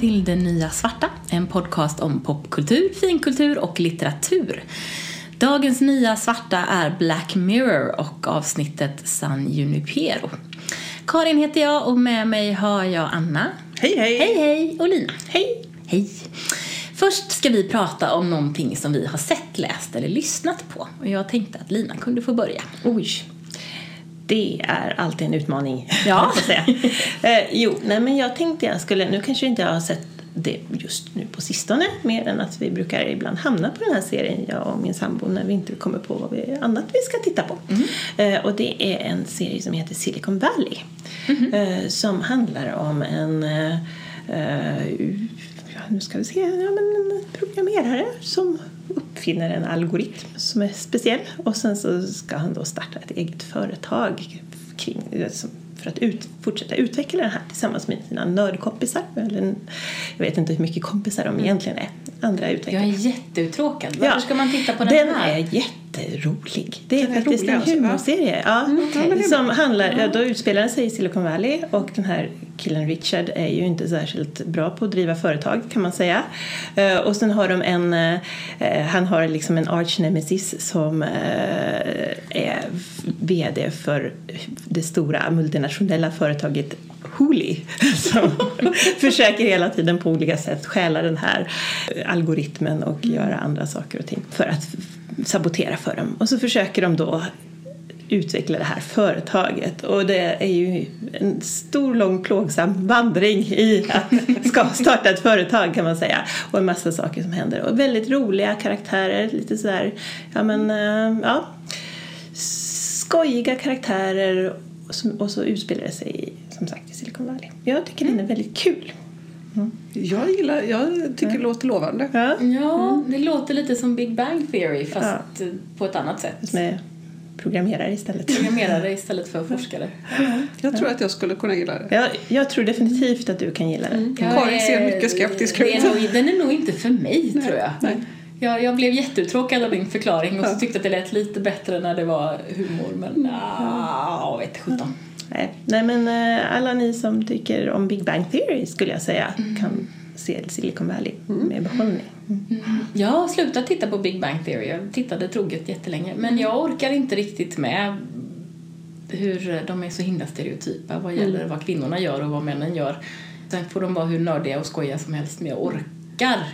till Det Nya Svarta, en podcast om popkultur, finkultur och litteratur. Dagens Nya Svarta är Black Mirror och avsnittet San Junipero. Karin heter jag och med mig har jag Anna. Hej, hej! Hej, hej! Och Lina. Hej! Hej! Först ska vi prata om någonting som vi har sett, läst eller lyssnat på. Och jag tänkte att Lina kunde få börja. Oj. Det är alltid en utmaning, Ja. säga. eh, jo, nej men jag tänkte jag skulle, nu kanske inte jag har sett det just nu på sistone, mer än att vi brukar ibland hamna på den här serien, jag och min sambo, när vi inte kommer på vad vi, annat vi ska titta på. Eh, och det är en serie som heter Silicon Valley, eh, som handlar om en eh, eh, nu ska vi se, ja, men en programmerare som uppfinner en algoritm som är speciell och sen så ska han då starta ett eget företag kring, för att ut, fortsätta utveckla den här tillsammans med sina nördkompisar. Eller, jag vet inte hur mycket kompisar de egentligen är. Andra Jag utvecklare. är jätteuttråkad. Varför ska man titta på den, den här? är jätterolig. Det är Den är faktiskt rolig en alltså, humorserie. Ja, det är som handlar, då utspelar den sig i Silicon Valley och den här killen Richard är ju inte särskilt bra på att driva företag kan man säga. Eh, och sen har de en, eh, han har liksom en arch nemesis som eh, är VD för det stora multinationella företaget Hooli som försöker hela tiden på olika sätt stjäla den här algoritmen och göra andra saker och ting för att sabotera för dem. Och så försöker de då utveckla det här företaget och det är ju en stor, lång, plågsam vandring i att ska starta ett företag kan man säga och en massa saker som händer och väldigt roliga karaktärer, lite sådär, ja men, eh, ja skojiga karaktärer och så, utspelar det sig som sagt i Silicon Valley. Jag tycker den är väldigt kul. Jag gillar, jag tycker det låter lovande. Ja, Ja, det låter lite som Big Bang Theory fast på ett annat sätt. med programmerare istället. Programmerare istället för forskare. Jag tror att jag skulle kunna gilla det. Jag, jag tror definitivt att du kan gilla den. Jag Karin ser mycket skeptisk det ut. Den är nog inte för mig, tror jag. nej. Jag, jag blev jätteuttråkad av din förklaring och så tyckte att det lät lite bättre när det var humor, men ah, jag vet inte sjutton. Nej, nej men eh, alla ni som tycker om Big Bang Theory skulle jag säga kan se Silicon Valley med behållning. Jag har slutat titta på Big Bang Theory. Jag tittade troget jättelänge, men jag orkar inte riktigt med hur de är så himla stereotypa vad gäller vad kvinnorna gör och vad männen gör. Sen får de vara hur nördiga och skojiga som helst, men jag orkar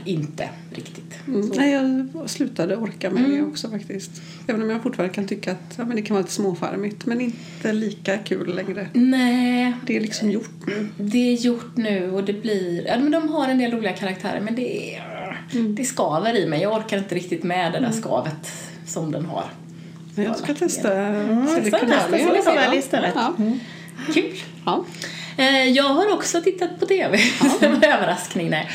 inte riktigt. Mm. Nej, jag slutade orka med det också faktiskt. Även om jag fortfarande kan tycka att ja, men det kan vara lite småfarmigt men inte lika kul längre. Nej, Det är liksom gjort nu. det är gjort nu och det blir... Ja, men de har en del roliga karaktärer men det, är, det skaver i mig. Jag orkar inte riktigt med det där skavet som den har. Jag ska testa Mm, Silicon testa Valley. Silicon Valley istället. Ja. Kul! Ja. Eh, Jag har också tittat på TV. Det var överraskning. Nej.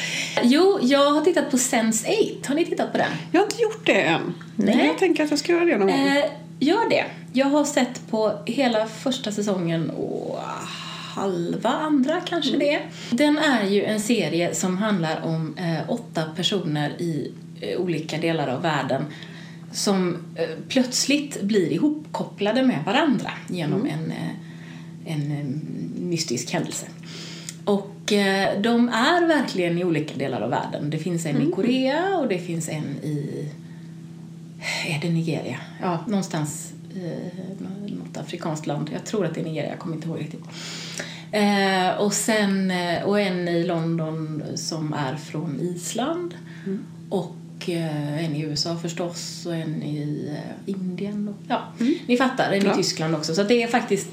Jo, jag har tittat på Sense8. Har ni tittat på den? Jag har inte gjort det än. Nej. Men jag tänker att jag ska göra det någon gång. Eh, gör det. Jag har sett på hela första säsongen och halva andra kanske det är. Den är ju en serie som handlar om eh, åtta personer i eh, olika delar av världen som eh, plötsligt blir ihopkopplade med varandra genom en, eh, en eh, mystisk händelse. Och eh, de är verkligen i olika delar av världen. Det finns en i Korea och det finns en i är det Nigeria? Ja, någonstans i något afrikanskt land. Jag tror att det är Nigeria, jag kommer inte ihåg riktigt. Eh, och sen eh, och en i London som är från Island. Och eh, en i USA förstås och en i eh, Indien. Och, ja, ni fattar, en i Tyskland också. Så det är faktiskt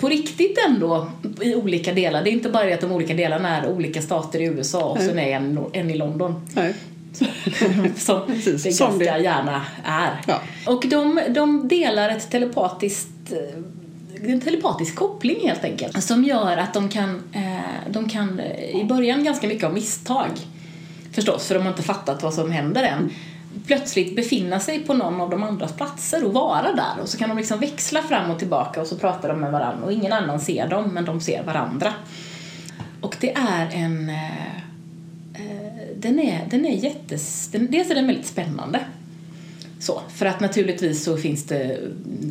på riktigt ändå i olika delar. Det är inte bara det att de olika delarna är olika stater i USA och sen är en, en i London Nej. som Precis, det som ganska det. gärna är. Ja. Och de, de delar ett telepatiskt eh, en telepatisk koppling helt enkelt som gör att de kan, eh, de kan eh, i början ganska mycket av misstag förstås för de har inte fattat vad som händer än plötsligt befinna sig på någon av de andras platser och vara där och så kan de liksom växla fram och tillbaka och så pratar de med varandra och ingen annan ser dem men de ser varandra. Och det är en eh, eh, den är, den är jättes... Den, dels är den väldigt spännande. Så, för att naturligtvis så finns det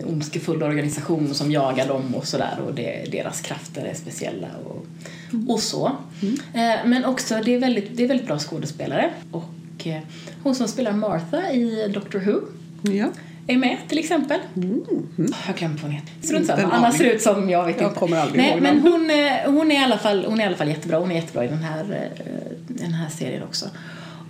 ondskefulla organisationer som jagar dem och sådär och det, deras krafter är speciella och, och så. Eh, men också, det är, väldigt, det är väldigt bra skådespelare. Och hon som spelar Martha i Doctor Who Ja. är med till exempel. Jag glömde vad hon heter. Strunt en samma. Anna ser ut som jag vet Jag inte. kommer aldrig Nej, ihåg men hon, eh, hon, är i alla fall, hon är i alla fall jättebra. Hon är jättebra i den här, eh, den här serien också.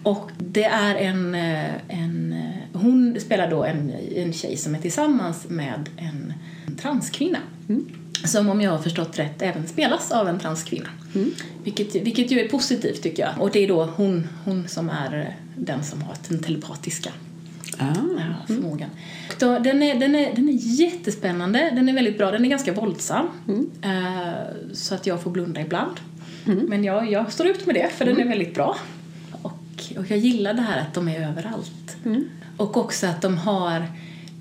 Och det är en, eh, en... Hon spelar då en, en tjej som är tillsammans med en transkvinna. Som om jag har förstått rätt även spelas av en transkvinna. Vilket, vilket ju är positivt tycker jag. Och det är då hon, hon som är den som har den telepatiska Ah. ja, förmågan. Då, den, är, den, är, den är jättespännande, den är väldigt bra, den är ganska våldsam. Eh, så att jag får blunda ibland. Men jag, jag står ut med det för den är väldigt bra. Och, och jag gillar det här att de är överallt. Och också att de har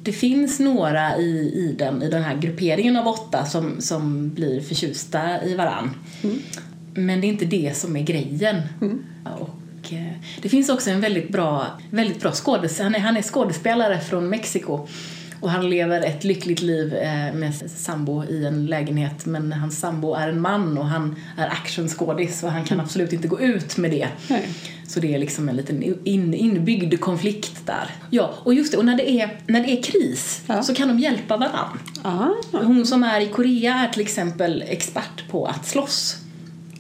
det finns några i, i, den, i den här grupperingen av åtta som, som blir förtjusta i varann. Men det är inte det som är grejen. Och, eh, det finns också en väldigt bra, väldigt bra skådespelare. Han är, han är skådespelare från Mexiko. Och han lever ett lyckligt liv eh, med sambo i en lägenhet men hans sambo är en man och han är actionskådis och han kan absolut inte gå ut med det. Nej. Så det är liksom en liten in, inbyggd konflikt där. Ja, och just det, och när det är, när det är kris Ja. så kan de hjälpa varann. Ah. Hon som är i Korea är till exempel expert på att slåss.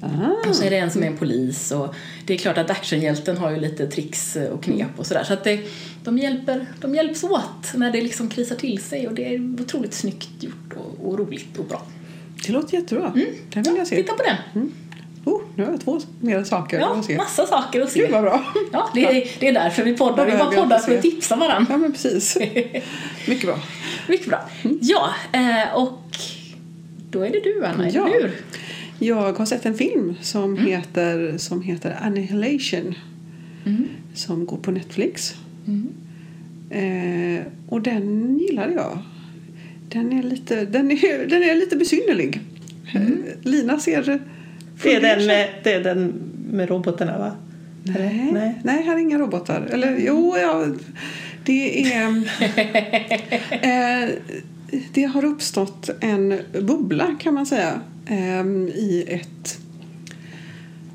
Ah. Och så är det en som är en polis och det är klart att actionhjälten har ju lite tricks och knep och sådär. Så att det, de, hjälper, de hjälps åt när det liksom krisar till sig och det är otroligt snyggt gjort och, och roligt och bra. Det låter jättebra. Den vill jag se. Titta på den! Oh, nu har jag två mer saker Ja, att se. massa saker att se. Gud vad bra. Ja, det är, det är därför vi poddar. Vi bara poddar för att tipsa varandra. Ja men precis. Mycket bra. Mycket bra. Ja, eh, och då är det du Anna, Ja. eller hur? Jag har sett en film som, heter, som heter Annihilation. Som går på Netflix. Eh, och den gillade jag. Den är lite, den är, den är lite besynnerlig. Eh, Lina ser... Det är den med, det är den med robotarna va? Nej, Nej. nej. här är inga robotar. Eller jo, ja, det är... eh, det har uppstått en bubbla kan man säga Ehm, i ett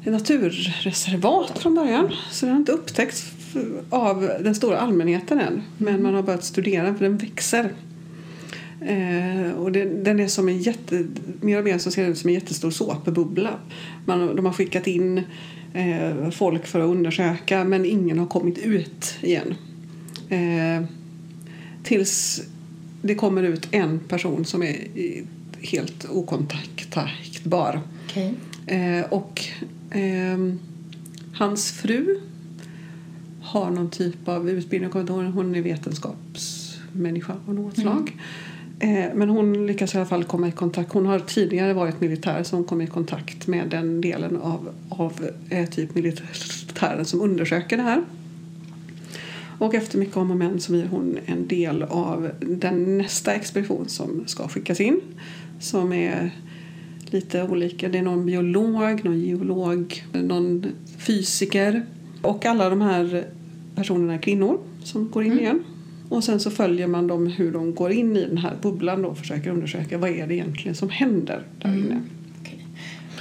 naturreservat från början. Så den har inte upptäckts av den stora allmänheten än. Men man har börjat studera den för den växer. Eh, och det, den är som en jätte, mer och mer så ser den ut som en jättestor såpebubbla. Man, de har skickat in eh, folk för att undersöka men ingen har kommit ut igen. Eh, tills det kommer ut en person som är helt okontakt okontaktbar. Okej. Eh, och ehm, hans fru har någon typ av utbildning. Hon är vetenskapsmänniska av något slag. Eh, men hon lyckas i alla fall komma i kontakt. Hon har tidigare varit militär så hon kom i kontakt med den delen av, av eh, typ militären som undersöker det här. Och efter mycket om och men så blir hon en del av den nästa expedition som ska skickas in. Som är lite olika. Det är någon biolog, någon geolog, någon fysiker. Och alla de här personerna är kvinnor som går in igen. Och sen så följer man dem hur de går in i den här bubblan då och försöker undersöka vad är det egentligen som händer där inne. Okej.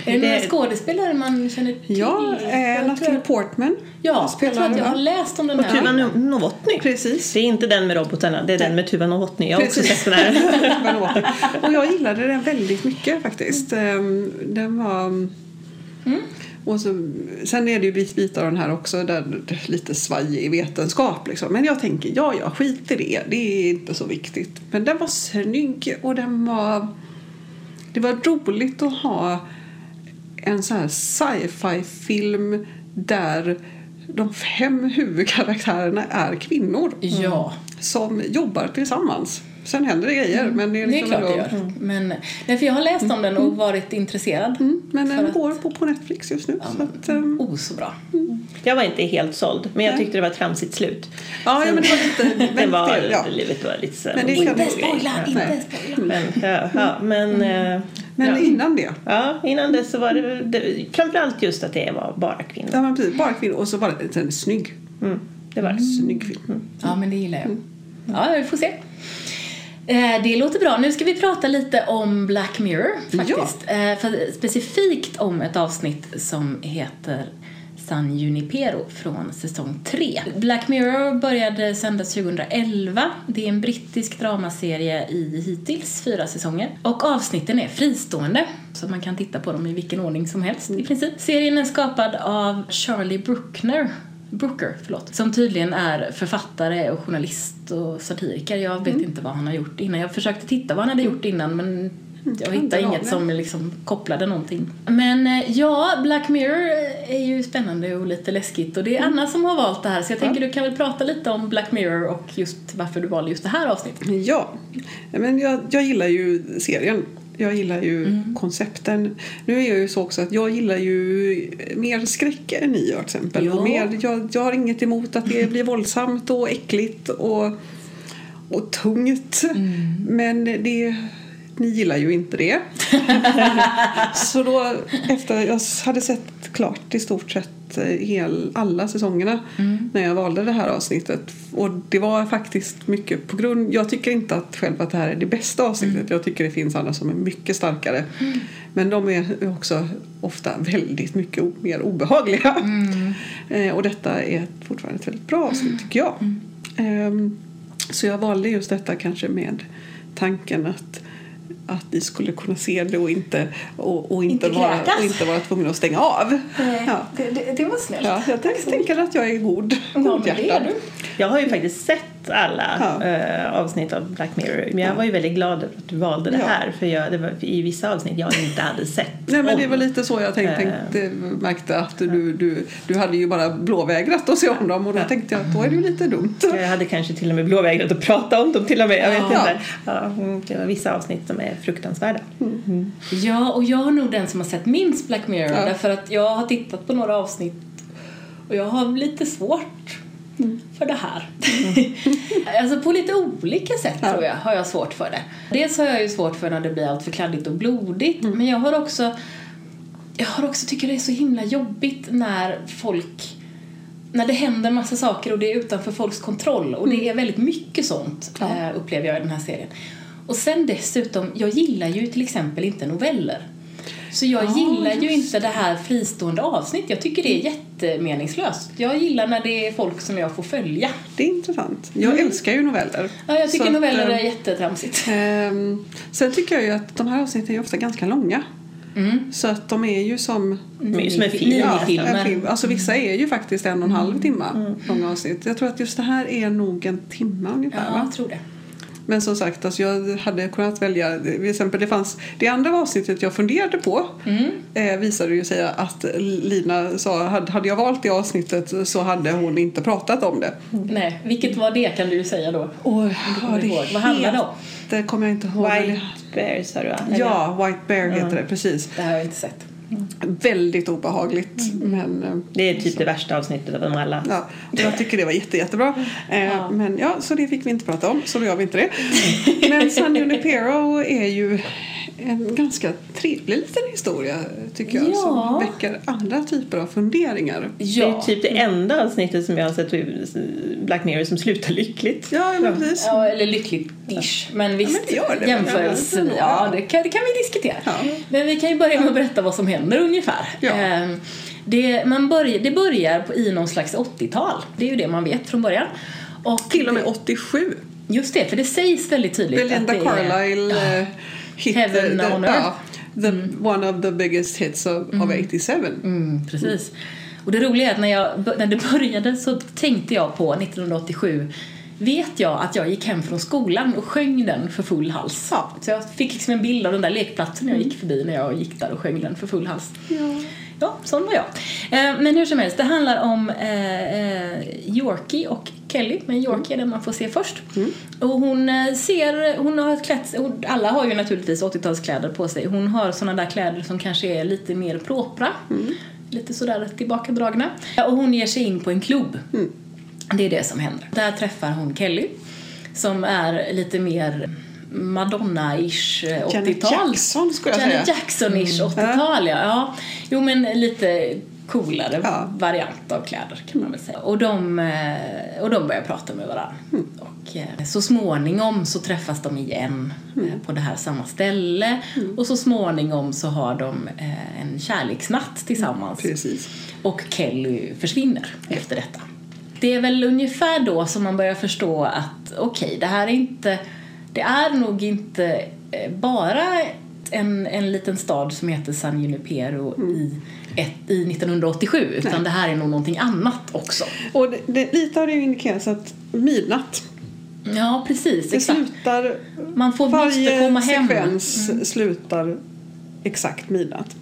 Är det några skådespelare man känner till? Ja, eh, Natalie Portman Ja, jag tror spelar att jag har läst om den Och här. Tuva No- Novotny. Precis. Det är inte den med robotarna, det är den med Tuva Novotny. Jag har också Precis. sett den här. Och jag gillade den väldigt mycket faktiskt. Ehm, Den var... Och så, sen är det ju bit- bitar av den här också där det är lite svajig vetenskap. Liksom. Men jag tänker, ja, ja, skit i det. Det är inte så viktigt. Men den var snygg och den var... Det var roligt att ha en sån här sci-fi film där de fem huvudkaraktärerna är kvinnor Ja, som jobbar tillsammans. Sen händer det grejer. Men det är, det är liksom klart det gör. Men, nej, för jag har läst om den och varit intresserad. Mm, men den att- går på, på Netflix just nu. så att, ehm, Oh, så bra. Jag var inte helt såld, men jag tyckte det var ett tramsigt slut. ja, ja, men det var lite... Det väldigt- var, ja. livet var lite så Men det här- kan- Inte spoila, inte spoila. Men, ja, ja, men, eh, Men ja. innan det, ja, innan dess så var det, det framförallt just att det var bara kvinnor. ja, men precis, bara kvinnor och så var det en snygg, Mm, det var det. snygg film. Ja, men det gillar jag. Ja, vi får se. Eh, Det låter bra. Nu ska vi prata lite om Black Mirror faktiskt. Eh, För specifikt om ett avsnitt som heter San Junipero från säsong 3. Black Mirror började sändas 2011. Det är en brittisk dramaserie i hittills fyra säsonger. Och avsnitten är fristående, så man kan titta på dem i vilken ordning som helst i princip. Serien är skapad av Charlie Bruckner Brooker, förlåt, som tydligen är författare och journalist och satiriker. Jag vet inte vad han har gjort innan. Jag försökte titta vad han hade gjort innan men jag hittade inget som liksom kopplade någonting. Men eh, ja, Black Mirror är ju spännande och lite läskigt och det är Anna som har valt det här så jag tänker du kan väl prata lite om Black Mirror och just varför du valde just det här avsnittet. Ja, men jag, jag gillar ju serien. Jag gillar ju Mm. koncepten. Nu är jag ju så också att jag gillar ju mer skräck än ni gör till exempel. Ja. Och mer, jag, jag har inget emot att det blir våldsamt och äckligt och, och tungt. Mm. Men det, ni gillar ju inte det. så då efter jag hade sett klart i stort sett eh, hel, alla säsongerna Mm. när jag valde det här avsnittet. Och det var faktiskt mycket på grund... Jag tycker inte att själv att det här är det bästa avsnittet. Mm. Jag tycker det finns andra som är mycket starkare. Men de är också ofta väldigt mycket mer obehagliga. Mm. Eh, och detta är fortfarande ett väldigt bra avsnitt tycker jag. Mm. Ehm, så jag valde just detta kanske med tanken att att ni skulle kunna se det och inte, och, och inte, Inte vara, och inte vara tvungna att stänga av. Ja. det, det, det var snällt. Ja, jag tänker, att jag är god, Ja, men det är godhjärtad. du. Jag har ju faktiskt sett alla Ja. eh, avsnitt av Black Mirror. Men jag Ja. var ju väldigt glad över att du valde det Ja. här. För jag, det var i vissa avsnitt jag inte hade sett. Nej men det om. var lite så jag tänkte, Eh. tänkte märkte att du, du, du hade ju bara blåvägrat att se om dem och då Ja. tänkte jag att då är det ju lite dumt. Jag hade kanske till och med blåvägrat att prata om dem till och med. Jag vet Ja. inte. Ja, mm, det var vissa avsnitt som är fruktansvärda. Ja, och jag är nog den som har sett minst Black Mirror Ja. därför att jag har tittat på några avsnitt och jag har lite svårt för det här. alltså på lite olika sätt Ja. tror jag har jag svårt för det. Dels har jag ju svårt för när det blir allt för kladdigt och blodigt men jag har också jag har också tycker det är så himla jobbigt när folk när det händer massa saker och det är utanför folks kontroll och det är väldigt mycket sånt Ja. eh, upplever jag i den här serien. Och sen dessutom, jag gillar ju till exempel inte noveller. Så jag Ja, gillar ju inte det här fristående avsnitt. Jag tycker det är jättemeningslöst. Jag gillar när det är folk som jag får följa. Det är intressant. Jag Mm. älskar ju noveller. Ja, jag tycker Så att, noveller eh, är jättetramsigt. Ehm, sen tycker jag ju att de här avsnitten är ofta ganska långa. Mm. Så att de är ju som är. Ja, Minifilmer. en film. Alltså vissa är ju faktiskt en och en Mm. halv timme långa avsnitt. Jag tror att just det här är nog en timme ungefär. Ja, va? jag tror det. Men som sagt, alltså jag hade kunnat välja, till exempel det fanns, det andra avsnittet jag funderade på Mm. eh, visade ju sig att Lina sa, hade, hade jag valt det avsnittet så hade hon inte pratat om det. Nej, vilket var det kan du säga då? Och, kommer ihåg. Vad handlar det om? Det kommer jag inte ihåg. White Bear sa du va? det- Ja, White Bear heter det, precis. Det har jag inte sett. Väldigt obehagligt men eh, Det är typ det värsta avsnittet av dem alla. Ja, och jag tycker det var jätte, jättebra. Eh, Ja. Men ja, så det fick vi inte prata om, så då gör vi inte det. Men San Junipero är ju en ganska trevlig liten historia tycker jag Ja. som väcker andra typer av funderingar. Det är Ja. typ det enda avsnittet som jag har sett i Black Mirror som slutar lyckligt. Ja, men precis. Ja, eller lyckligt-ish. Men visst, men det. jämförelse. Ja. Ja, det kan, det kan vi diskutera. Ja. Men vi kan ju börja med att berätta vad som händer ungefär. Ja. Ehm, Det, man börjar, det börjar på, i någon slags 80-tal. Det är ju det man vet från början. Och Till och med det- 87. Just det, för det sägs väldigt tydligt Belinda. Carlisle Ja. Eh, hit Heaven the, on Earth. ja, the, one of the biggest hits of, of 87. Mm, precis. Och det roliga är att när, jag, när det började så tänkte jag på 1987 vet jag att jag gick hem från skolan och sjöng den för full hals. Ja. Så jag fick liksom en bild av den där lekplatsen jag gick förbi när jag gick där och sjöng den för full hals. Ja. Ja, sån var jag. Eh, men hur som helst, det handlar om eh, eh, Yorkie och Kelly, men Yorkie är den man får se först. Och hon eh, ser, hon har klätt alla har ju naturligtvis 80-talskläder på sig. Hon har såna där kläder som kanske är lite mer propra, lite sådär tillbakadragna. Och hon ger sig in på en klubb. Det är det som händer. Där träffar hon Kelly, som är lite mer Madonna-ish eh, 80-tal. Janet Jackson skulle jag Janet säga. Jackson-ish 80-tal, ja. ja. Jo, men lite coolare Ja. variant av kläder kan man väl säga. Och de, eh, och de börjar prata med varandra. Mm. Och eh, så småningom så träffas de igen Mm. eh, på det här samma ställe. Och så småningom så har de en kärleksnatt tillsammans. Precis. Och Kelly försvinner efter detta. Det är väl ungefär då som man börjar förstå att okej, det här är inte... Det är nog inte bara en, en liten stad som heter San Junipero i, ett, i 1987 utan Nej. det här är nog någonting annat också. Och det, det, lite av det indikeras att midnatt. Ja, precis. Det Exakt. slutar... Man får varje komma hem. sekvens slutar exakt midnatt.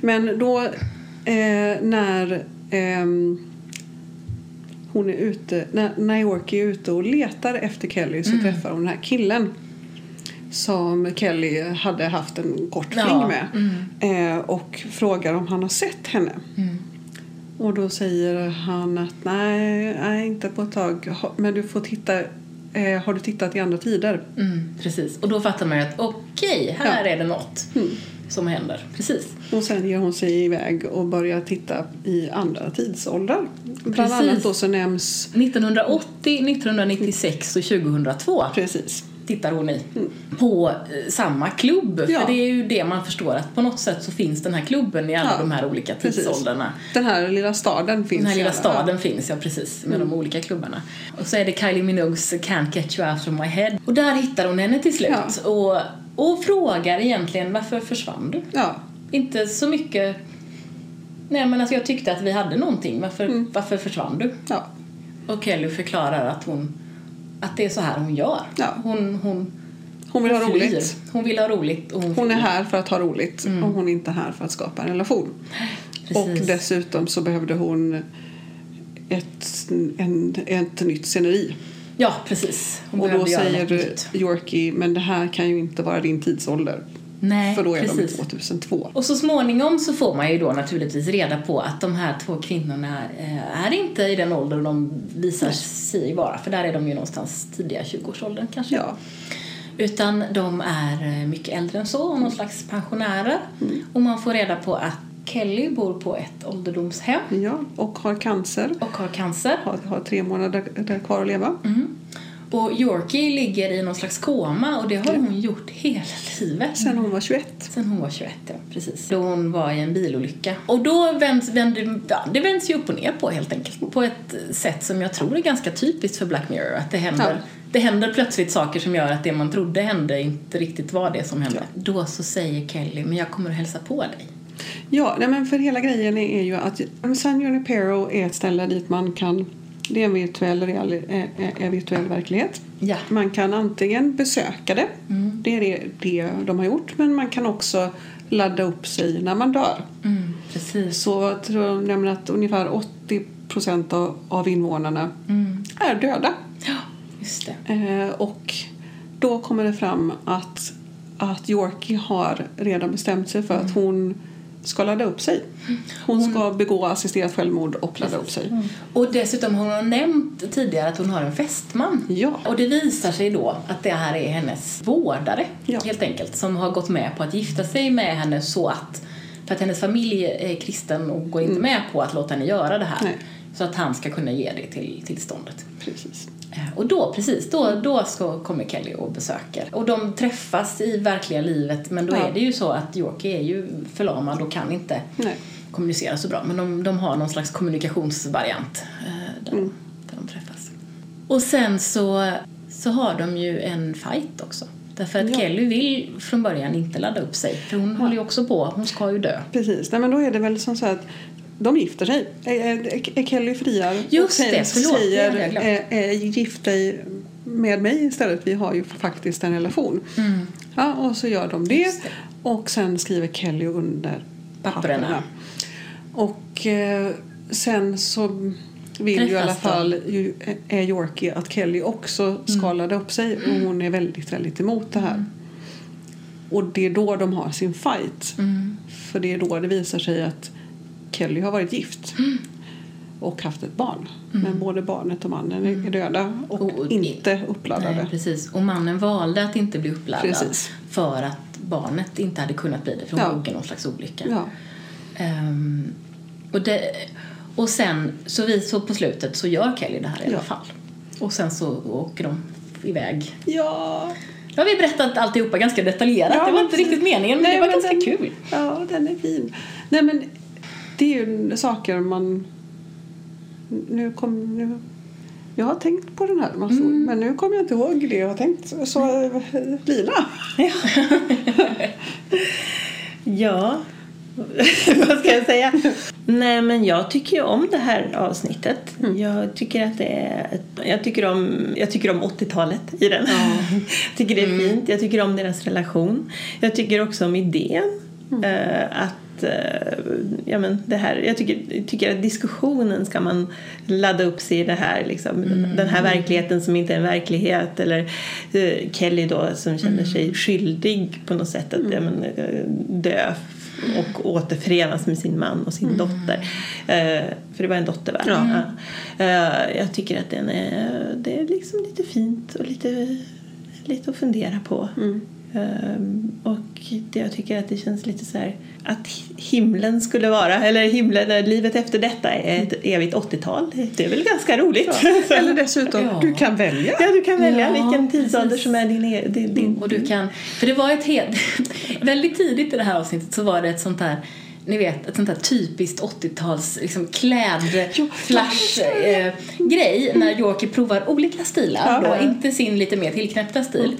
Men då eh, när ehm, hon är ute, när Naoki är ute och letar efter Kelly så Mm. träffar hon den här killen som Kelly hade haft en kort Ja, fling med mm. eh, och frågar om han har sett henne. Mm. Och då säger han att nej, nej inte på ett tag. Men du får titta. Eh, har du tittat i andra tider? Mm, precis. Och då fattar man ju att okej, här Ja. är det något Mm. som händer. Precis. Och sen ger hon sig iväg och börjar titta i andra tidsåldrar. Bland Precis. annat då så nämns 1980, 1996 och 2002 precis. Tittar hon i. På eh, samma klubb. Mm. Ja. För det är ju det man förstår att på något sätt så finns den här klubben i alla Ja, de här olika precis. tidsåldrarna. Den här lilla staden finns Den här lilla staden finns, ja precis, med de olika klubbarna. Och så är det Kylie Minogues Can't Get You Out of My Head. Och där hittar hon henne till slut. Ja. Och, och frågar egentligen varför försvann du? Ja, Inte så mycket... Nej men alltså jag tyckte att vi hade någonting. Varför, Mm. varför försvann du? ja, Och Kelly förklarar att hon... Att det är så här hon gör. Ja. Hon, hon, hon vill ha flyr. roligt. Hon vill ha roligt och hon, Hon är här för att ha roligt och hon är inte här för att skapa en relation. Och Precis. dessutom så behövde hon ett, en, ett nytt sceneri. Ja, precis. Hon och då säger. Yorkie, men det här kan ju inte vara din tidsålder. Nej, för då är de precis. 2002. Och så småningom så får man ju då naturligtvis reda på att de här två kvinnorna eh, är inte i den ålder de visar sig vara. För där är de ju någonstans tidiga 20-årsåldern kanske. Ja, Utan de är eh, mycket äldre än så, och någon slags pensionärer. Och man får reda på att Kelly bor på ett ålderdomshem ja, och har cancer. och har cancer. Har, har tre månader kvar att leva. Mm. Och Yorkie ligger i någon slags koma och det har hon gjort hela livet. Sen hon var 21. Sen hon var 21, ja. Precis. Då hon var i en bilolycka. Och då vänds, vänder, ja, det vänds ju upp och ner på helt enkelt. På ett sätt som jag tror är ganska typiskt för Black Mirror. Att det händer, Ja. det händer plötsligt saker som gör att det man trodde hände inte riktigt var det som hände. Då så säger Kelly, men jag kommer att hälsa på dig. Ja, nej men för hela grejen är är ju att San Junipero är ett ställe dit man kan det är en virtuell, real, är, är- är virtuell verklighet. Ja. Man kan antingen besöka det, Mm. det är det, det de har gjort, men man kan också ladda upp sig när man dör. Mm, precis. Så jag tror nämligen att ungefär 80 procent av, av invånarna Mm. är döda. Ja, just det. Eh, och då kommer det fram att, att Yorkie har redan bestämt sig för att hon ska ladda upp sig. Hon ska begå assisterat självmord och ladda upp sig. Och dessutom har hon nämnt tidigare att hon har en fästman. Ja. Och det visar sig då att det här är hennes vårdare, Ja. helt enkelt, som har gått med på att gifta sig med henne så att, för att hennes familj är kristen och går inte med på att låta henne göra det här. Nej. Så att han ska kunna ge det till tillståndet. Precis. Eh, Och då, precis, då, då ska, kommer Kelly och besöker. Och de träffas i verkliga livet men då Ja. är det ju så att Yorkie är ju förlamad och kan inte Nej. kommunicera så bra. Men de, de har någon slags kommunikationsvariant eh, där, Mm. där de träffas. Och sen så, så har de ju en fight också. Därför att Ja. Kelly vill från början inte ladda upp sig. För hon håller ju också på, hon ska ju dö. Precis. Nej, men då är det väl som så att de gifter sig. Är, är, är Kelly friar Just och det, förlåt, det säger eh, eh, gift dig med mig istället. Vi har ju faktiskt en relation. Mm. Ja, och så gör de det. Det. Och sen skriver Kelly under Papperna. Och eh, sen så vill ju i alla Träffas fall ju, är Yorkie att Kelly också ska ladda upp sig och hon är väldigt, väldigt emot det här. Och det är då de har sin fight. Mm. För det är då det visar sig att Kelly har varit gift och haft ett barn. Men både barnet och mannen är- är döda och, Och- inte uppladdade. Nej, precis. Och mannen valde att inte bli uppladdad Precis. för att barnet inte hade kunnat bli det för hon Ja. dog i någon slags olycka. Ja. Ehm, Och, det, och sen, så, vi, så på slutet så gör Kelly det här i alla Ja. fall. Och sen så åker de iväg. Ja, Nu har vi berättat alltihopa ganska detaljerat. Ja, det var inte riktigt meningen, men Nej, det var ganska den- kul. ja den är fin. Nej men det är ju saker man... Nu kom... Nu, jag har tänkt på den här massor, Mm. men nu kommer jag inte ihåg det jag har tänkt. Så Lina? Ja, vad ska jag säga? Nej, men jag tycker ju om det här avsnittet. Jag tycker att det är... Jag tycker om, jag tycker om 80-talet i den. jag tycker det är fint. Jag tycker om deras relation. Jag tycker också om idén. eh, att eh, ja, men det här, jag tycker, tycker att diskussionen ska man ladda upp sig i det här. Liksom, Den här verkligheten som inte är en verklighet. Eller eh, Kelly då som känner sig skyldig på något sätt att ja, men, eh, dö och återförenas med sin man och sin dotter. Eh, för det var en dotter, va? Ja. Eh, jag tycker att den är, det är liksom lite fint och lite, lite att fundera på. Ehm, och det, jag tycker att det känns lite så här att himlen skulle vara, eller himlen, eller livet efter detta är ett evigt 80-tal. Det är väl ganska roligt. Eller dessutom, Ja. du kan välja. Ja, du kan välja Ja, vilken tidsålder precis. som är din, e- din, din Och du kan, för det var ett helt, väldigt tidigt i det här avsnittet så var det ett sånt här ni vet, ett sånt här typiskt 80-tals liksom, kläd-flash-grej när Yorkie provar olika stilar. Ja. Då, inte sin lite mer tillknäppta stil,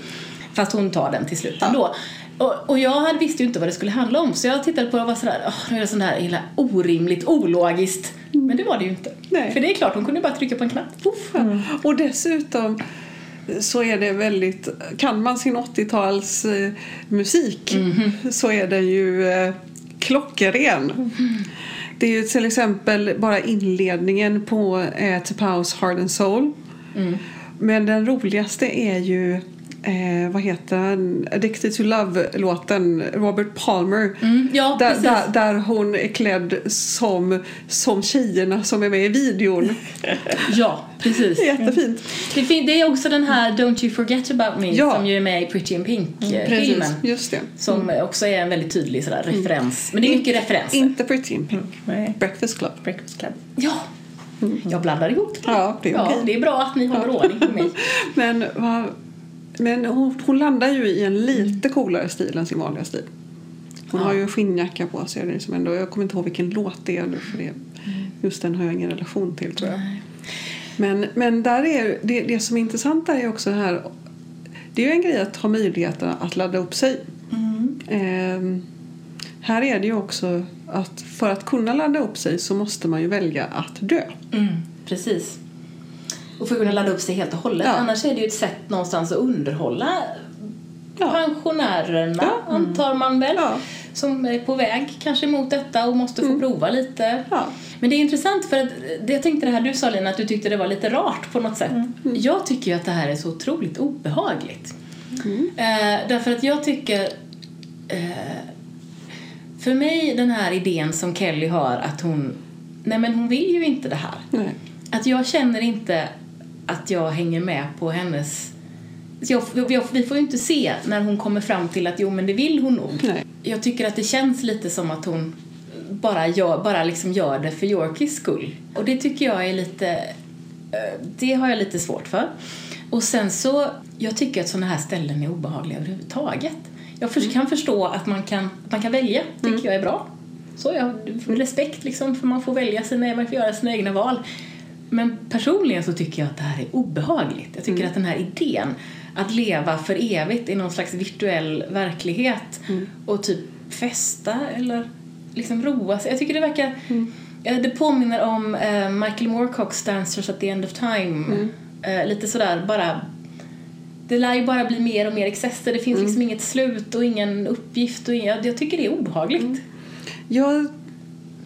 fast hon tar den till slut ändå. Och, och jag visste ju inte vad det skulle handla om så jag tittade på det och var sådär, åh, nu är det sånt här hela orimligt, ologiskt. Men det var det ju inte. Nej. För det är klart, hon kunde bara trycka på en knapp. Ja. Och dessutom så är det väldigt, kan man sin 80-tals eh, musik så är den ju eh, klockren. Det är ju till exempel bara inledningen på eh, Tapau's Heart and Soul. Men den roligaste är ju Eh, vad heter den? Addicted to Love-låten, Robert Palmer. Mm, ja, där, där, där hon är klädd som, som tjejerna som är med i videon. Ja, precis. Jättefint. Det, fin- det är också den här Don't You Forget About Me Ja. som ju är med i Pretty in Pink-filmen. Just det. som också är en väldigt tydlig sådär, referens. Men det är mycket referenser. Inte Pretty in Pink. Nej. Breakfast Club. Breakfast Club. Ja, jag blandar ihop det. Ja, det är okej. det är bra att ni håller ordning på mig. Men, vad- men hon, hon landar ju i en lite coolare stil än sin vanliga stil. Hon Ja. har ju en skinnjacka på sig. Det är som ändå, jag kommer inte ihåg vilken låt det är nu för det, just den har jag ingen relation till tror jag. Nej. Men, men där är, det, det som är intressant där är också här det är ju en grej att ha möjligheten att ladda upp sig. Ehm, här är det ju också att för att kunna ladda upp sig så måste man ju välja att dö. Mm, precis. Och för att kunna ladda upp sig helt och hållet. Ja. Annars är det ju ett sätt någonstans att underhålla Ja. pensionärerna, Ja. antar man väl. Ja. Som är på väg kanske mot detta och måste få prova lite. Men det är intressant för att det, jag tänkte det här du sa Lina, att du tyckte det var lite rart på något sätt. Jag tycker ju att det här är så otroligt obehagligt. Eh, därför att jag tycker eh, för mig den här idén som Kelly har att hon nej men hon vill ju inte det här. Nej. Att jag känner inte att jag hänger med på hennes jag, jag, vi får ju inte se när hon kommer fram till att jo men det vill hon nog. Nej. Jag tycker att det känns lite som att hon bara gör, bara liksom gör det för Yorkies skull. Och det tycker jag är lite, eh, det har jag lite svårt för. Och sen så, jag tycker att sådana här ställen är obehagliga överhuvudtaget. Jag för, kan förstå att man kan, att man kan välja, tycker jag är bra. Så jag respekt liksom för man får välja sina, man får göra sina egna val. Men personligen så tycker jag att det här är obehagligt. Jag tycker att den här idén att leva för evigt i någon slags virtuell verklighet och typ festa eller liksom roa sig. Jag tycker det verkar... eh, Det påminner om eh, Michael Moorcocks Dancers at the End of Time. Eh, lite sådär bara... Det lär ju bara bli mer och mer excesser. Det finns liksom inget slut och ingen uppgift. Och jag, jag tycker det är obehagligt. Jag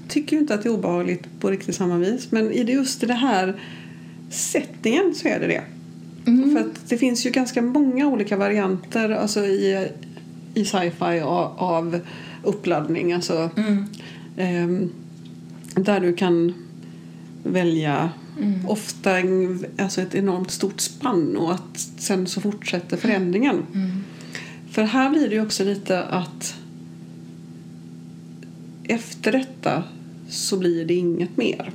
tycker ju inte att det är obehagligt på riktigt samma vis. Men i just i det här settingen så är det det. För att det finns ju ganska många olika varianter alltså i, i sci-fi av, uppladdning. Alltså, ehm, där du kan välja ofta en, alltså ett enormt stort spann och att sen så fortsätter förändringen. För här blir det ju också lite att efter detta så blir det inget mer.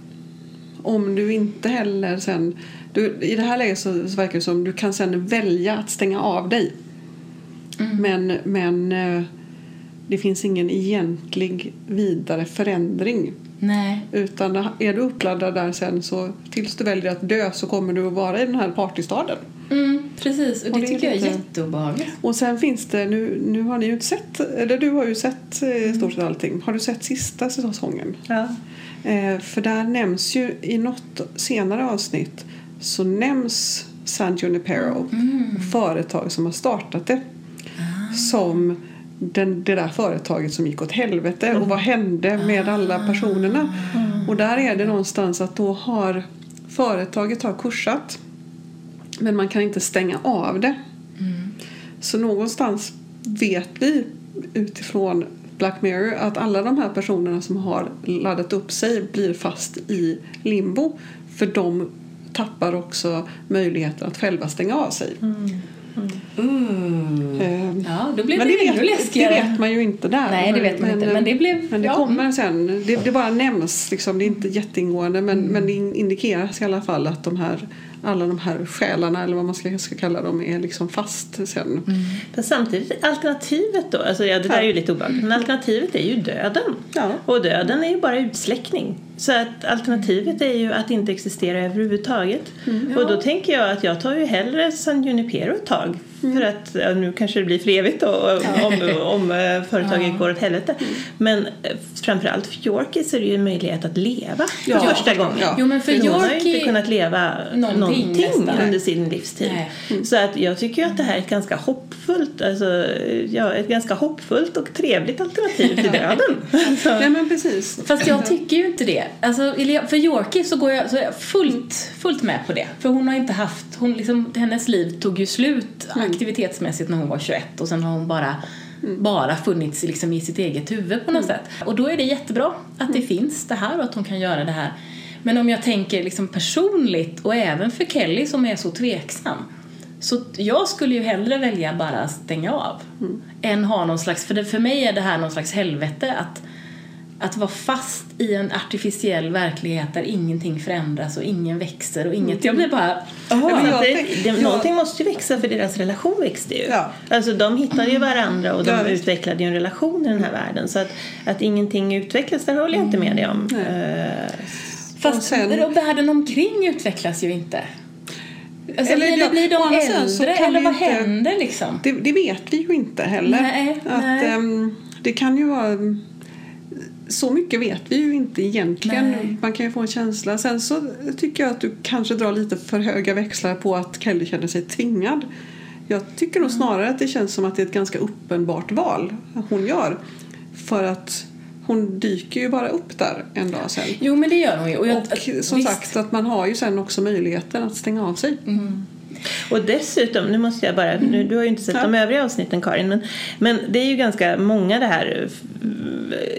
Om du inte heller sen... Du, I det här läget så, så verkar det som du kan sen välja att stänga av dig. Men, men eh, det finns ingen egentlig vidare förändring. Nej. Utan är du uppladdad där sen så tills du väljer att dö så kommer du att vara i den här partystaden. Mm, precis, och det, Och det tycker jag är jätteobehagligt. Och sen finns det, nu, nu har ni ju inte sett, eller du har ju sett eh, i stort sett allting. Har du sett sista säsongen? Ja. Eh, för där nämns ju i något senare avsnitt så nämns San Junipero, företag som har startat det. Som den, det där företaget som gick åt helvete och vad hände med alla personerna? Och där är det någonstans att då har företaget har kursat men man kan inte stänga av det. Så någonstans vet vi utifrån Black Mirror att alla de här personerna som har laddat upp sig blir fast i limbo. För de tappar också möjligheten att själva stänga av sig. Uh. Eh, Ja, då blev men det, det ännu vet, läskigare. det vet man ju inte där. Nej, det vet man inte, men det blev- Men det ja. kommer sen. Det, det bara nämns, liksom, det är inte jätteingående men, men det indikeras i alla fall att de här, alla de här själarna eller vad man ska, ska kalla dem är liksom fast sen. Men samtidigt, alternativet då, alltså ja, det där är ju lite obehagligt, men alternativet är ju döden. Ja. Och döden är ju bara utsläckning. Så att alternativet är ju att inte existera överhuvudtaget. Och då tänker jag att jag tar ju hellre San Junipero ett tag. Thank you. För att, ja, nu kanske det blir för evigt då, om, om eh, företaget går åt helvete. Men eh, framförallt för Yorkies är det ju en möjlighet att leva för Ja. första gången. Ja. Jo, men för hon har ju Yorkie- inte kunnat leva Någonting någonting, nästan. under sin livstid. Nej. Så att jag tycker ju att det här är ett ganska hoppfullt, alltså, ja, ett ganska hoppfullt och trevligt alternativ till döden. Nej men precis. Fast jag tycker ju inte det. Alltså, för Yorkie så, går jag, så är jag fullt, fullt med på det. För hon har inte haft, hon liksom, hennes liv tog ju slut aktivitetsmässigt när hon var 21 och sen har hon bara bara funnits liksom i sitt eget huvud på något sätt. Och då är det jättebra att det finns det här och att hon kan göra det här. Men om jag tänker liksom personligt och även för Kelly som är så tveksam så jag skulle ju hellre välja bara stänga av än ha någon slags, för det, för mig är det här någon slags helvete att att vara fast i en artificiell verklighet där ingenting förändras och ingen växer och inget... Jag blir bara... men jag tänk- det, jag- någonting måste ju växa för deras relation växte ju. Ja. Alltså de hittade ju varandra och de Ja, utvecklade ju en relation i den här världen. Så att, att ingenting utvecklas, där håller jag inte med dig om. Eh, Fast Och sen- och världen omkring utvecklas ju inte. Alltså, Eller blir å de äldre eller vad inte- händer liksom? Det, det vet vi ju inte heller. Nej, att, nej. ehm, det kan ju vara... Så mycket vet vi ju inte egentligen. Nej. Man kan ju få en känsla. Sen så tycker jag att du kanske drar lite för höga växlar på att Kelly känner sig tvingad. Jag tycker nog snarare att det känns som att det är ett ganska uppenbart val hon gör. För att hon dyker ju bara upp där en dag sen. Jo, men det gör hon ju. Och, jag, Och som visst. sagt att man har ju sen också möjligheten att stänga av sig. Och dessutom, nu måste jag bara, nu, du har ju inte sett Ja. de övriga avsnitten Karin, men, men det är ju ganska många det här,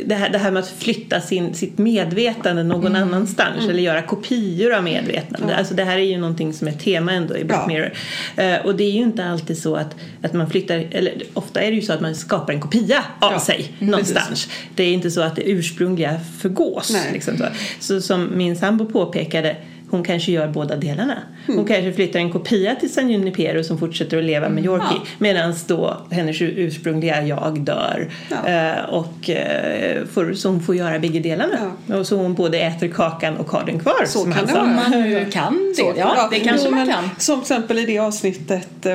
det här, det här med att flytta sin, sitt medvetande någon annanstans eller göra kopior av medvetande. Ja. Alltså det här är ju någonting som är tema ändå i Black Ja. Mirror. Eh, och det är ju inte alltid så att, att man flyttar, eller ofta är det ju så att man skapar en kopia av sig någonstans. Det är inte så att det ursprungliga förgås. Liksom så. så som min sambo påpekade hon kanske gör båda delarna. Mm. Hon kanske flyttar en kopia till San Junipero som fortsätter att leva med Yorkie Ja. medan då hennes ursprungliga jag dör. Ja. Eh, och, eh, får, så hon får göra bägge delarna. Och så hon både äter kakan och har den kvar. Så som kan han det vara. Om man nu kan det. Så, ja, det kanske man kan. Som till exempel i det avsnittet eh,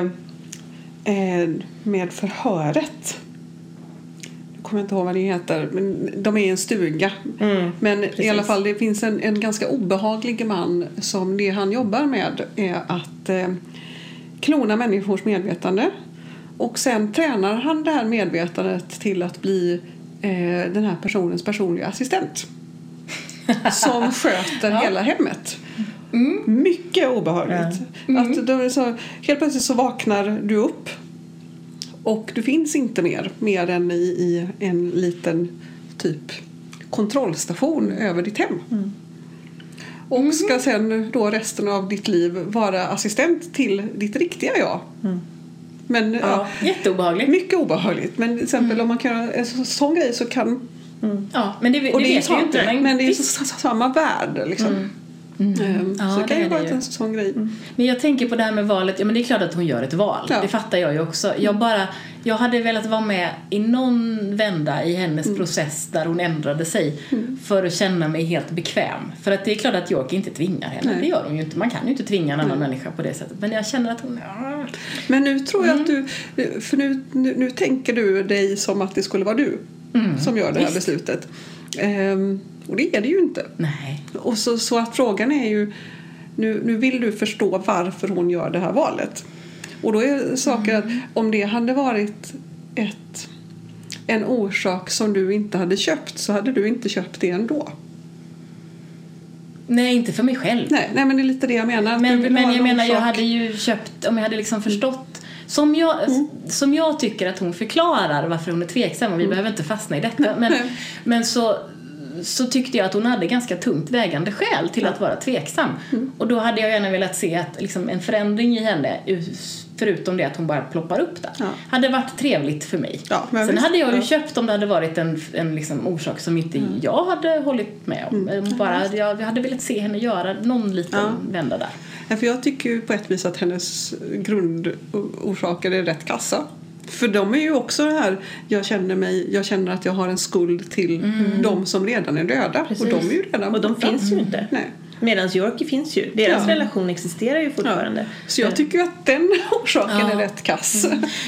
eh, med förhöret. Kommer inte ihåg vad det heter, men de är i en stuga. Mm, men i precis. alla fall, det finns en, en ganska obehaglig man som det han jobbar med är att eh, klona människors medvetande. Och sen tränar han det här medvetandet till att bli eh, den här personens personliga assistent. Som sköter hela hemmet. Mycket obehagligt. Att då så, helt plötsligt så vaknar du upp och du finns inte mer, mer än i, i en liten typ kontrollstation över ditt hem. Och ska sen då resten av ditt liv vara assistent till ditt riktiga jag. Men ja. Ja, jätteobehagligt. mycket obehagligt. Men till exempel om man kan göra en så- sån grej så kan Ja, men det, det, Och det vet vi ju inte. men, det är så, så, samma värld liksom. Ehm, Ja, så det kan ju vara en sån grej. Men jag tänker på det här med valet, ja men det är klart att hon gör ett val. Ja. Det fattar jag ju också. Jag bara, jag hade velat vara med i någon vända i hennes Mm. process där hon ändrade sig för att känna mig helt bekväm. För att det är klart att jag inte tvingar henne, Nej. det gör hon ju inte. Man kan ju inte tvinga en annan människa på det sättet. Men jag känner att hon, ja. Men nu tror jag att Mm. du, för nu, nu, nu tänker du dig som att det skulle vara du som gör det här Mm. Visst. beslutet. Ehm, och det är det ju inte. nej. Och så, så att frågan är ju, nu, nu vill du förstå varför hon gör det här valet. Och då är saker att om det hade varit ett, en orsak som du inte hade köpt så hade du inte köpt det ändå. Nej, inte för mig själv. Nej, nej men det är lite det jag menar. Men, men jag en menar, jag hade ju köpt, om jag hade liksom förstått som jag, Mm. som jag tycker att hon förklarar varför hon är tveksam och vi behöver inte fastna i detta. Men, Mm. Men så, så tyckte jag att hon hade ganska tungt vägande skäl till att vara tveksam. Mm. Och då hade jag gärna velat se att, liksom, en förändring i henne, förutom det att hon bara ploppar upp där, Ja. hade varit trevligt för mig. Ja, Sen visst. hade jag ju Ja. köpt om det hade varit en, en liksom orsak som inte Mm. jag hade hållit med om. Bara, jag, jag hade velat se henne göra någon liten Ja. vända där. Ja, för jag tycker ju på ett vis att hennes grundorsaker är rätt kassa. För de är ju också det här, jag känner, mig, jag känner att jag har en skuld till de som redan är döda. Och de är ju redan Och de borta. finns ju inte. Nej. Medan Yorkie finns ju. Deras Ja. relation existerar ju fortfarande. Så jag tycker att den orsaken Ja. är rätt kass.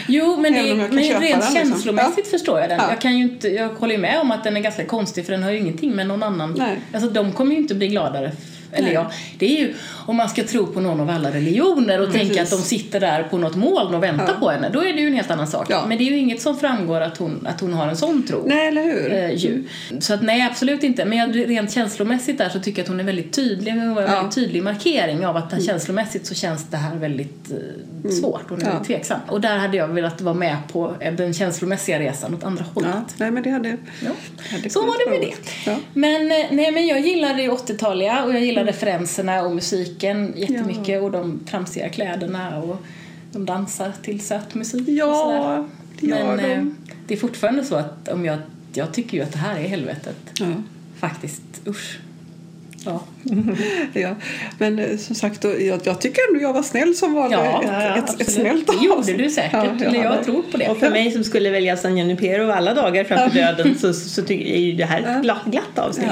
Jo, men, det, men rent den, liksom. känslomässigt Ja. förstår jag den. Ja. Jag, kan ju inte, jag håller ju med om att den är ganska konstig för den har ju ingenting med någon annan... Nej. Alltså de kommer ju inte bli gladare. Eller ja, det är ju om man ska tro på någon av alla religioner och tänka att de sitter där på något moln och väntar Ja. på henne. Då är det ju en helt annan sak. Ja. Men det är ju inget som framgår att hon, att hon har en sån tro. Nej, eller hur? Eh, ju. Så att nej, absolut inte. Men jag, rent känslomässigt där så tycker jag att hon är väldigt tydlig. Hon var en Ja. väldigt tydlig markering av att känslomässigt så känns det här väldigt eh, svårt. Hon är Ja. väldigt tveksam. Och där hade jag velat vara med på den känslomässiga resan åt andra hållet. Ja, nej men det hade... Ja. hade Så var det med det. Men, eh, nej, men jag gillade det 80-taliga och jag gillar referenserna och musiken jättemycket och de tramsiga kläderna och de dansar till söt musik. Ja, det Men eh, de. det är fortfarande så att om jag, jag tycker ju att det här är helvetet. Ja. Faktiskt, usch. Ja. Ja. Men eh, som sagt, jag, jag tycker ändå jag var snäll som valde Ja, ett, ja, ett, snällt Det gjorde avsnitt. du säkert, Ja, eller jag tror på det. Och för mig som skulle välja San Junipero alla dagar framför döden så, så tycker jag ju det här ett glatt, glatt avsnitt.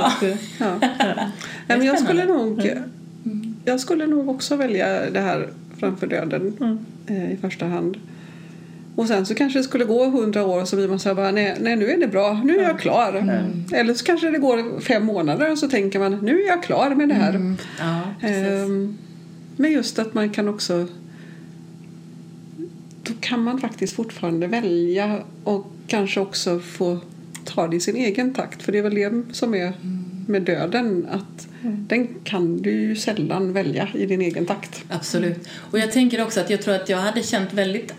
Men jag skulle nog Jag skulle nog också välja det här framför döden Mm. eh, i första hand. Och sen så kanske det skulle gå hundra år och så blir man så här bara nej, nej nu är det bra, nu är jag klar. Mm. Eller så kanske det går fem månader och så tänker man nu är jag klar med det här. Mm. Ja. Ehm, men just att man kan också då kan man faktiskt fortfarande välja och kanske också få ta det i sin egen takt. För det är väl det som är med döden att den kan du ju sällan välja i din egen takt. Absolut. Och jag tänker också att jag tror att jag hade känt väldigt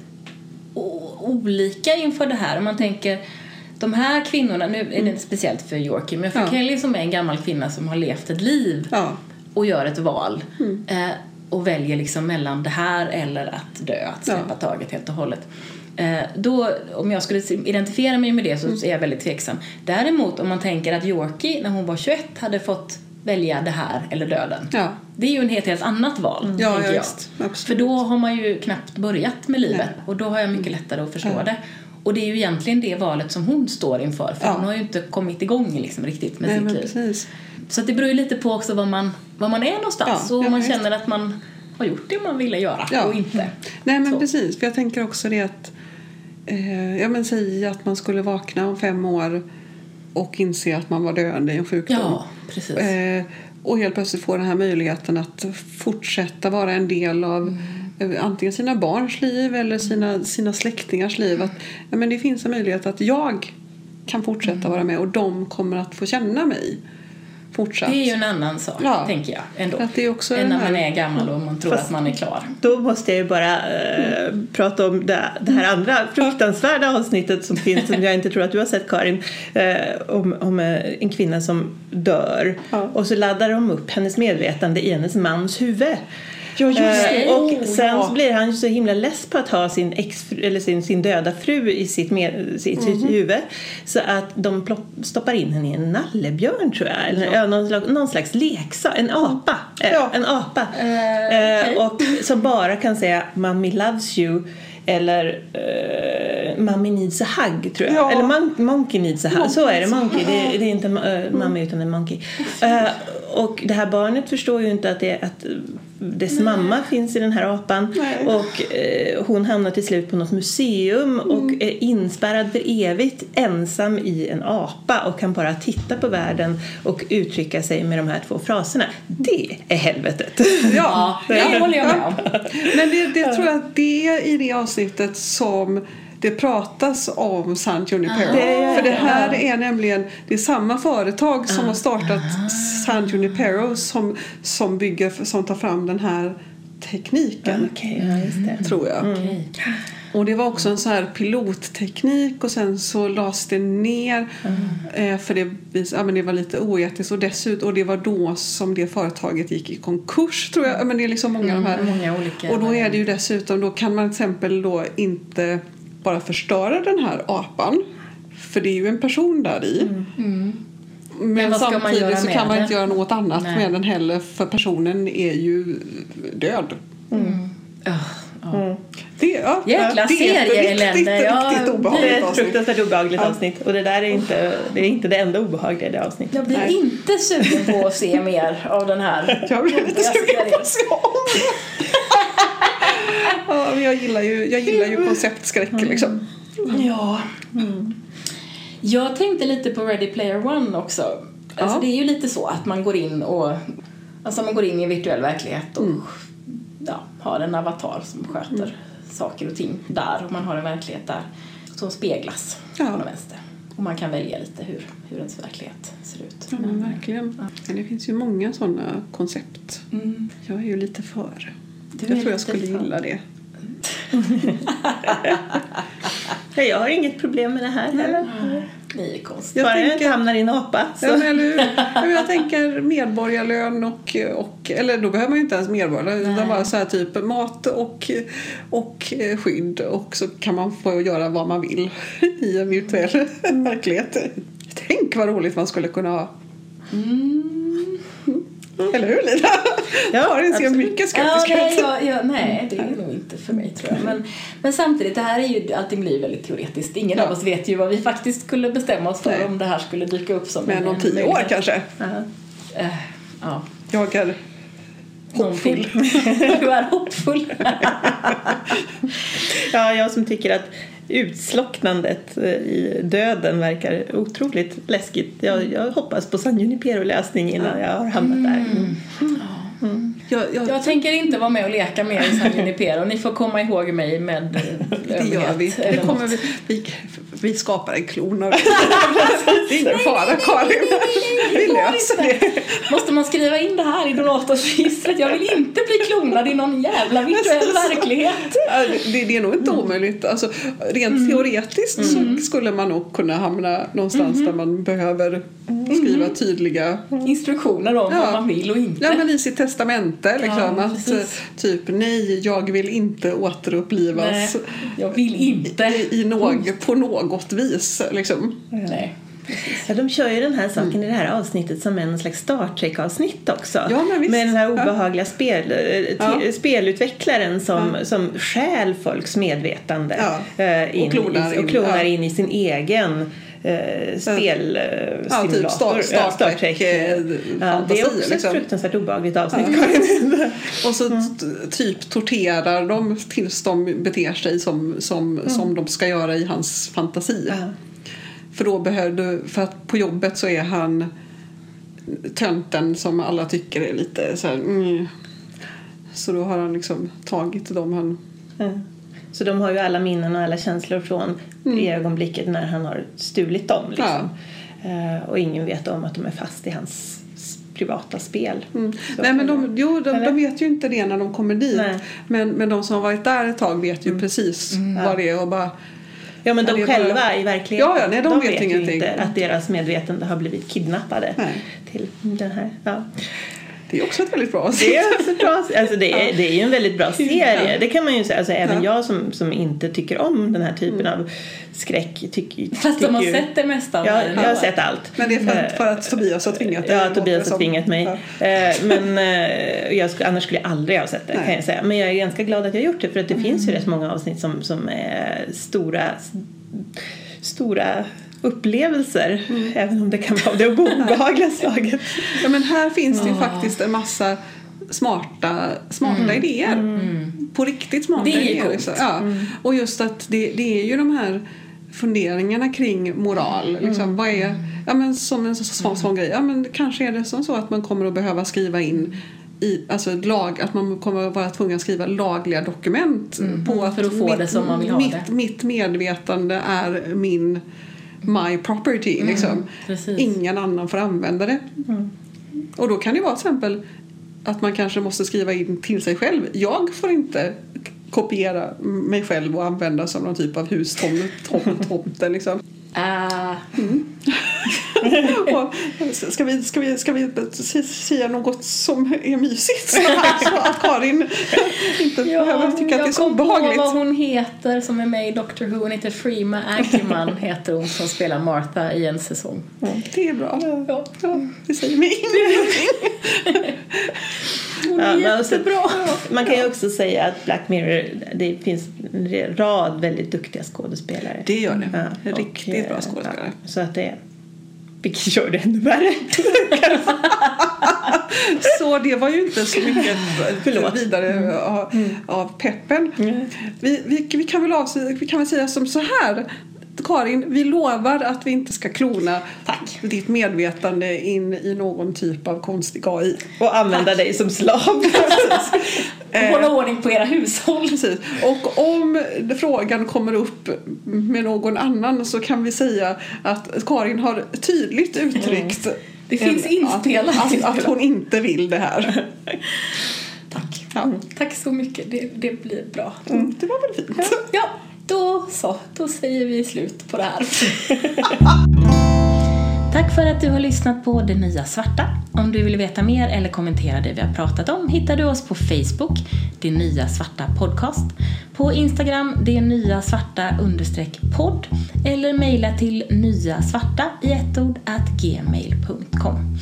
olika inför det här. Om man tänker de här kvinnorna, nu är det inte speciellt för Yorkie, men för Ja. Kelly som är en gammal kvinna som har levt ett liv Ja, och gör ett val eh, och väljer liksom mellan det här eller att dö, att släppa Ja. taget helt och hållet. Eh, då, om jag skulle identifiera mig med det så är jag väldigt tveksam. Däremot om man tänker att Yorkie när hon var 21 hade fått välja det här eller döden. ja, Det är ju en helt, helt annat val, ja, tänker ja jag. visst. Absolut. För då har man ju knappt börjat med livet Nej. och då har jag mycket lättare att förstå Ja. det. Och det är ju egentligen det valet som hon står inför för Ja. hon har ju inte kommit igång liksom riktigt med Nej, sitt liv. precis. Så det beror ju lite på också var man, var man är någonstans Ja, och om ja, man känner att man har gjort det man ville göra Ja. och inte. Nej men Så. precis, för jag tänker också det att eh, ja men säg att man skulle vakna om fem år och inse att man var döende i en sjukdom. Ja, precis. Eh, och helt plötsligt få den här möjligheten att fortsätta vara en del av Mm. eh, antingen sina barns liv eller sina, sina släktingars liv. Att, ja, men det finns en möjlighet att jag kan fortsätta Mm. vara med och de kommer att få känna mig fortsatt. Det är ju en annan sak, Ja. tänker jag. Ändå. Att det är också än när man är gammal och man tror Fast- att man är klar. Då måste jag ju bara eh, prata om det, det här andra fruktansvärda avsnittet som finns som jag inte tror att du har sett Karin. Eh, om om eh, en kvinna som dör Ja. och så laddar de upp hennes medvetande i hennes mans huvud. Ja, just det. Eh, Och Oh, sen ja. så blir han ju så himla less på att ha sin, ex, eller sin, sin döda fru i sitt, med, sitt, sitt huvud. Så att de plopp, stoppar in henne i en nallebjörn tror jag. Eller ja. någon, slags- någon slags leksak, en apa. Eh, Ja. En apa. Eh. Eh, och som bara kan säga Mommy loves you eller uh, Mommy needs a hug tror jag. Ja. Eller mon- Monkey needs a hug. Så är det, Monkey. Det, det är inte uh, Mommy utan en Monkey. Eh, och det här barnet förstår ju inte att, det, att dess mamma finns i den här apan. Nej. Och eh, hon hamnar till slut på något museum och är inspärrad för evigt ensam i en apa och kan bara titta på världen och uttrycka sig med de här två fraserna. Det är helvetet. Ja, det håller jag med om. Men det, det tror jag att det är i det avsnittet som det pratas om San Junipero. Det För det här är nämligen det är samma företag som har startat San Junipero som, som, bygger, som tar fram den här tekniken. Okej, ja, just det. Tror jag. Okej. Och det var också en så här pilotteknik och sen så lades det ner eh, för det, ja, men det var lite oetiskt och dessutom och det var då som det företaget gick i konkurs tror jag. Ja, Men det är liksom många av de här. Många olika Och då är det ju dessutom, då kan man till exempel då inte bara förstöra den här apan för det är ju en person där i. Men, Men vad ska man samtidigt så kan man det? inte göra något annat Nej. med den heller för personen är ju död. Ja, ja. Det, ja, Jäkla serieelände, riktigt, ja. riktigt Det är ett fruktansvärt obehagligt Ja. avsnitt och det där är inte det, är inte det enda obehagliga i det avsnittet. Jag blir Nej. inte sugen på att se mer av den här. Jag blir lite sugen på att se om men jag gillar ju, jag gillar ju konceptskräck liksom. Ja. Jag tänkte lite på Ready Player One också. Alltså Ja. Det är ju lite så att man går in och alltså man går in i en virtuell verklighet och ja, har en avatar som sköter saker och ting där och man har en verklighet där som speglas Ja. på vänster. Och man kan välja lite hur, hur ens verklighet ser ut. Ja, men verkligen. Men det finns ju många sådana koncept. Mm. Jag är ju lite för. Du jag tror jag skulle för. gilla det. Ja, jag har inget problem med det här heller. Ni är konstiga. Jag Bara jag inte tänker- hamnar i en apa. Så. Ja, men, eller jag tänker medborgarlön och, och eller då behöver man ju inte ens medborgarlön utan bara så här typ mat och, och eh, skydd och så kan man få göra vad man vill i en virtuell verklighet. Tänk vad roligt man skulle kunna ha. Eller hur Lina? Ja, Karin ser mycket Ja, skeptisk nej, ut. jag, jag, nej, det är nog inte för mig tror jag. Men, men samtidigt, det här är ju, allting blir väldigt teoretiskt. Ingen Ja. av oss vet ju vad vi faktiskt skulle bestämma oss för Nej. om det här skulle dyka upp som Men en om tio år kanske. Ja. Eh, ja. Jag är Någonting. du är hoppfull. ja, jag som tycker att utslocknandet eh, i döden verkar otroligt läskigt. Jag, jag hoppas på San Junipero-läsning innan jag har hamnat där. Mm. Jag, jag, Jag tänker inte vara med och leka med i San Junipero. Ni får komma ihåg mig med det gör vi. Det kommer vi, vi. Vi skapar en klon av det. Är ingen fara Karin. Vi löser det. Måste man skriva in det här i donatorsregistret? Jag vill inte bli klonad i någon jävla virtuell verklighet. Det, det är nog inte omöjligt. Alltså, rent teoretiskt så skulle man nog kunna hamna någonstans där man behöver skriva tydliga Instruktioner om Ja. vad man vill och inte. Ja men i sitt testamente liksom Ja, att eh, typ nej jag vill inte återupplivas Nej, jag vill inte. i, i någ, på något vis liksom. Nej. Ja, de kör ju den här saken i det här avsnittet som en slags Star Trek-avsnitt också. Ja, men visst. Med den här Ja. obehagliga spel, eh, Ja. spelutvecklaren som, Ja. som stjäl folks medvetande Ja. eh, in Och klonar i, och in, klonar ja. in i sin egen eh, spelsimulator. Ja, typ Star- Star Trek, eh, ja, det är också liksom. ett fruktansvärt obehagligt avsnitt. Och så t- typ torterar de tills de beter sig som, som, som de ska göra i hans fantasi. Ja. För då behövde, för att på jobbet så är han tönten som alla tycker är lite så här, mm. Så då har han liksom tagit dem han... Ja. Så de har ju alla minnen och alla känslor från det ögonblicket när han har stulit dem. Liksom. Eh, och ingen vet om att de är fast i hans privata spel. Mm. Nej men de, jo, de, de vet ju inte det när de kommer dit. Nej. Men, men de som har varit där ett tag vet ju precis vad det är och bara Ja men Ja, de är bara- själva i verkligheten, Ja, ja, nej, de vet ju ingenting. inte att deras medvetande har blivit kidnappade Nej. till den här. Ja. Det är också ett väldigt bra avsnitt. Det är också bra. Alltså det, är, det är ju en väldigt bra serie. Det kan man ju säga. Alltså även jag som, som inte tycker om den här typen av skräck tycker Fast de har ju, sett det mesta av Ja, jag har sett allt. Men det är för, Eh, att- för att Tobias har tvingat dig. Ja, Tobias har tvingat mig. Ja. Eh, Men eh, jag skulle, annars skulle jag aldrig ha sett det Nej. kan jag säga. Men jag är ganska glad att jag har gjort det för att det finns ju rätt många avsnitt som, som är stora, stora upplevelser. Även om det kan vara av det obehagliga slaget. Ja, men här finns det ju faktiskt en massa smarta, smarta idéer. På riktigt smarta Det är idéer. coolt. Liksom. Ja. Och just att det, det är ju de här funderingarna kring moral. Liksom, vad är, ja, men som en så- sån, sån grej. Ja, men kanske är det som så att man kommer att behöva skriva in i, alltså lag, att man kommer att vara tvungen att skriva lagliga dokument på att, för att få det som man vill ha mitt, det. mitt medvetande är min my property. Liksom. precis. Ingen annan får använda det. Och då kan det vara till exempel att man kanske måste skriva in till sig själv. Jag får inte kopiera mig själv och använda som någon typ av hustomte. Liksom. Ah, och ska, vi, ska, vi, ska vi säga något som är mysigt så, att Karin inte behöver tycka att det är så jag kom på obehagligt? vad hon heter som är med i Doctor Who. Hon heter Freema Ackerman heter hon som spelar Martha i en säsong. Det är bra. Ja. Ja, det säger mig ingenting. Hon Ja, är men alltså- jättebra. Man kan ju också säga att Black Mirror, det finns en rad väldigt duktiga skådespelare. Det gör det. Ja, och, Riktigt bra eh, skådespelare. Ja, så att det vilket gör det ännu värre. Så det var ju inte så mycket Förlåt. vidare av, av peppen. Vi, vi, vi, kan väl avsluta, vi kan väl säga som så här. Karin, vi lovar att vi inte ska klona Tack. ditt medvetande in i någon typ av konstig AI. Och använda dig som slav. Och hålla ordning på era hushåll. Precis. Och om frågan kommer upp med någon annan så kan vi säga att Karin har tydligt uttryckt Det finns inspelat. Att, att, att hon inte vill det här. Tack. Ja. Tack så mycket. Det, det blir bra. Mm, det var väl fint. Ja, då så. Då säger vi slut på det här. Tack för att du har lyssnat på Det Nya Svarta. Om du vill veta mer eller kommentera det vi har pratat om hittar du oss på Facebook, Det Nya Svarta Podcast, på Instagram, Det Nya Svarta understreck podd eller mejla till nyasvarta i ett ord at gmail.com.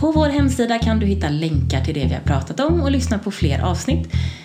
På vår hemsida kan du hitta länkar till det vi har pratat om och lyssna på fler avsnitt.